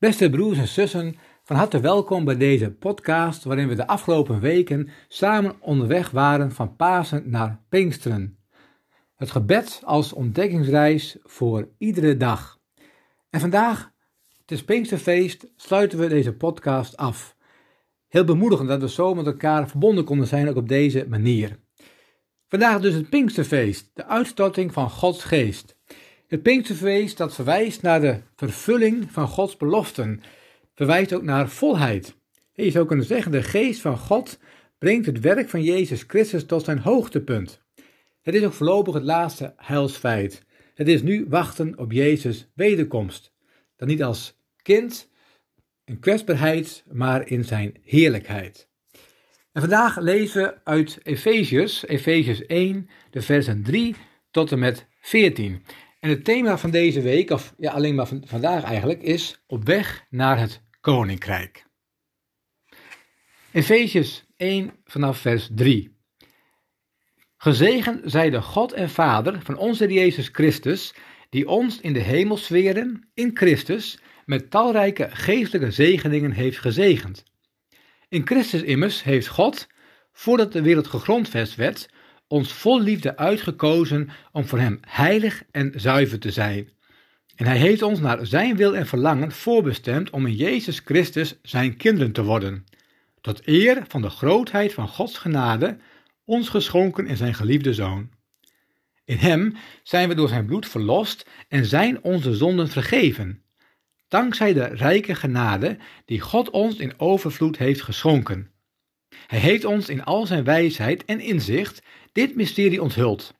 Beste broers en zussen, van harte welkom bij deze podcast waarin we de afgelopen weken samen onderweg waren van Pasen naar Pinksteren. Het gebed als ontdekkingsreis voor iedere dag. En vandaag, het is Pinksterfeest, sluiten we deze podcast af. Heel bemoedigend dat we zo met elkaar verbonden konden zijn ook op deze manier. Vandaag dus het Pinksterfeest, de uitstorting van Gods geest. Het Pinksterfeest dat verwijst naar de vervulling van Gods beloften, verwijst ook naar volheid. Je zou kunnen zeggen, de geest van God brengt het werk van Jezus Christus tot zijn hoogtepunt. Het is ook voorlopig het laatste heilsfeit. Het is nu wachten op Jezus' wederkomst. Dan niet als kind, in kwetsbaarheid, maar in zijn heerlijkheid. En vandaag lezen we uit Efeziërs, Efeziërs 1, de versen 3 tot en met 14. En het thema van deze week, of ja, alleen maar van vandaag eigenlijk, is op weg naar het koninkrijk. Efeziërs 1 vanaf vers 3. Gezegend zij de God en Vader van onze Jezus Christus, die ons in de hemelsferen, in Christus, met talrijke geestelijke zegeningen heeft gezegend. In Christus immers heeft God, voordat de wereld gegrondvest werd, ons vol liefde uitgekozen om voor Hem heilig en zuiver te zijn. En Hij heeft ons naar Zijn wil en verlangen voorbestemd om in Jezus Christus Zijn kinderen te worden, tot eer van de grootheid van Gods genade, ons geschonken in Zijn geliefde Zoon. In Hem zijn we door Zijn bloed verlost en zijn onze zonden vergeven, dankzij de rijke genade die God ons in overvloed heeft geschonken. Hij heeft ons in al zijn wijsheid en inzicht dit mysterie onthult.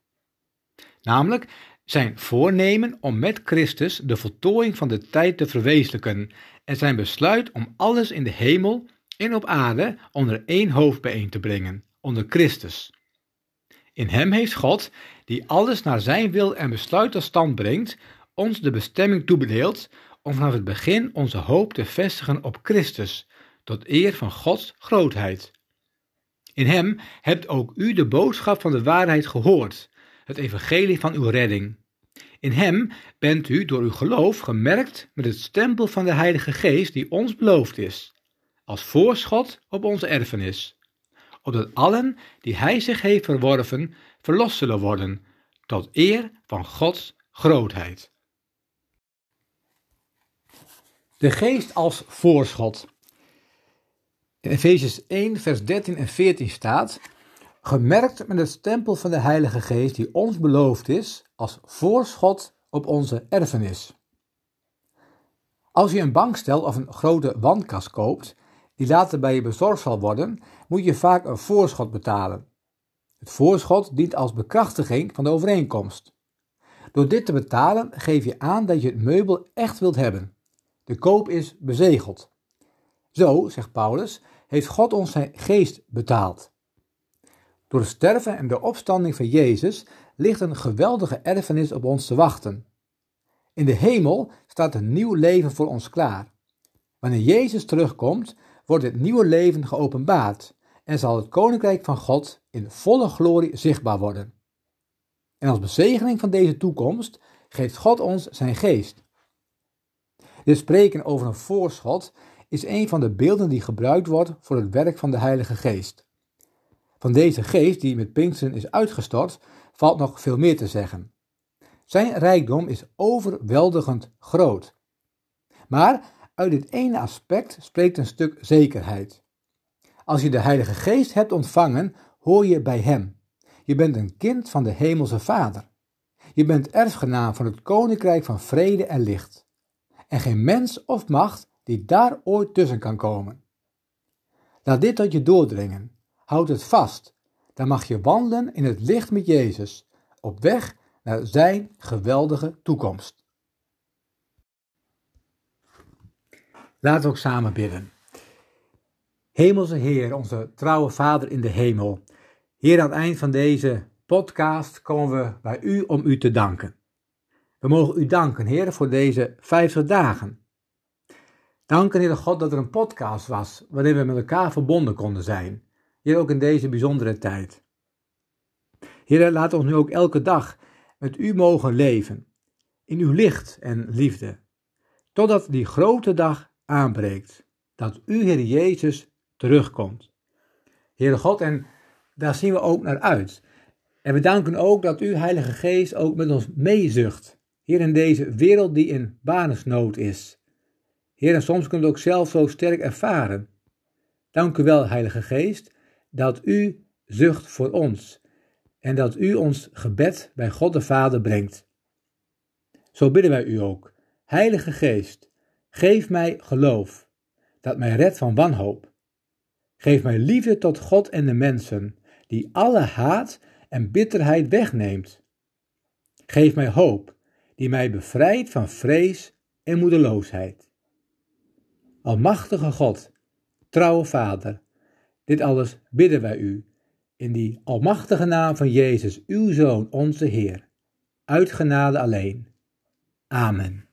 Namelijk zijn voornemen om met Christus de voltooiing van de tijd te verwezenlijken en zijn besluit om alles in de hemel en op aarde onder één hoofd bijeen te brengen, onder Christus. In hem heeft God, die alles naar zijn wil en besluit tot stand brengt, ons de bestemming toebedeeld om vanaf het begin onze hoop te vestigen op Christus, tot eer van Gods grootheid. In hem hebt ook u de boodschap van de waarheid gehoord, het evangelie van uw redding. In hem bent u door uw geloof gemerkt met het stempel van de Heilige Geest die ons beloofd is, als voorschot op onze erfenis, opdat allen die hij zich heeft verworven verlost zullen worden, tot eer van Gods grootheid. De geest als voorschot. In Efesius 1, vers 13 en 14 staat: Gemerkt met het stempel van de Heilige Geest die ons beloofd is als voorschot op onze erfenis. Als je een bankstel of een grote wandkast koopt, die later bij je bezorgd zal worden, moet je vaak een voorschot betalen. Het voorschot dient als bekrachtiging van de overeenkomst. Door dit te betalen geef je aan dat je het meubel echt wilt hebben. De koop is bezegeld. Zo, zegt Paulus, heeft God ons zijn geest betaald. Door het sterven en de opstanding van Jezus ligt een geweldige erfenis op ons te wachten. In de hemel staat een nieuw leven voor ons klaar. Wanneer Jezus terugkomt, wordt het nieuwe leven geopenbaard en zal het koninkrijk van God in volle glorie zichtbaar worden. En als bezegeling van deze toekomst geeft God ons zijn geest. Dit spreken over een voorschot is een van de beelden die gebruikt wordt voor het werk van de Heilige Geest. Van deze geest die met Pinksteren is uitgestort, valt nog veel meer te zeggen. Zijn rijkdom is overweldigend groot. Maar uit dit ene aspect spreekt een stuk zekerheid. Als je de Heilige Geest hebt ontvangen, hoor je bij Hem. Je bent een kind van de Hemelse Vader. Je bent erfgenaam van het Koninkrijk van vrede en licht. En geen mens of macht die daar ooit tussen kan komen. Laat dit tot je doordringen. Houd het vast. Dan mag je wandelen in het licht met Jezus, op weg naar zijn geweldige toekomst. Laten we ook samen bidden. Hemelse Heer, onze trouwe Vader in de hemel. Hier aan het eind van deze podcast komen we bij u om u te danken. We mogen u danken, Heer, voor deze 50 dagen. Danken, Heer God, dat er een podcast was waarin we met elkaar verbonden konden zijn. Hier ook in deze bijzondere tijd. Heer, laat ons nu ook elke dag met u mogen leven. In uw licht en liefde. Totdat die grote dag aanbreekt. Dat u, Heer Jezus, terugkomt. Heere God, en daar zien we ook naar uit. En we danken ook dat u, Heilige Geest, ook met ons meezucht. Hier in deze wereld die in banesnood is. Heer, en soms kunnen we ook zelf zo sterk ervaren. Dank u wel, Heilige Geest, dat u zucht voor ons en dat u ons gebed bij God de Vader brengt. Zo bidden wij u ook. Heilige Geest, geef mij geloof, dat mij redt van wanhoop. Geef mij liefde tot God en de mensen, die alle haat en bitterheid wegneemt. Geef mij hoop, die mij bevrijdt van vrees en moedeloosheid. Almachtige God, trouwe Vader, dit alles bidden wij u, in die almachtige naam van Jezus, uw Zoon, onze Heer, uit genade alleen. Amen.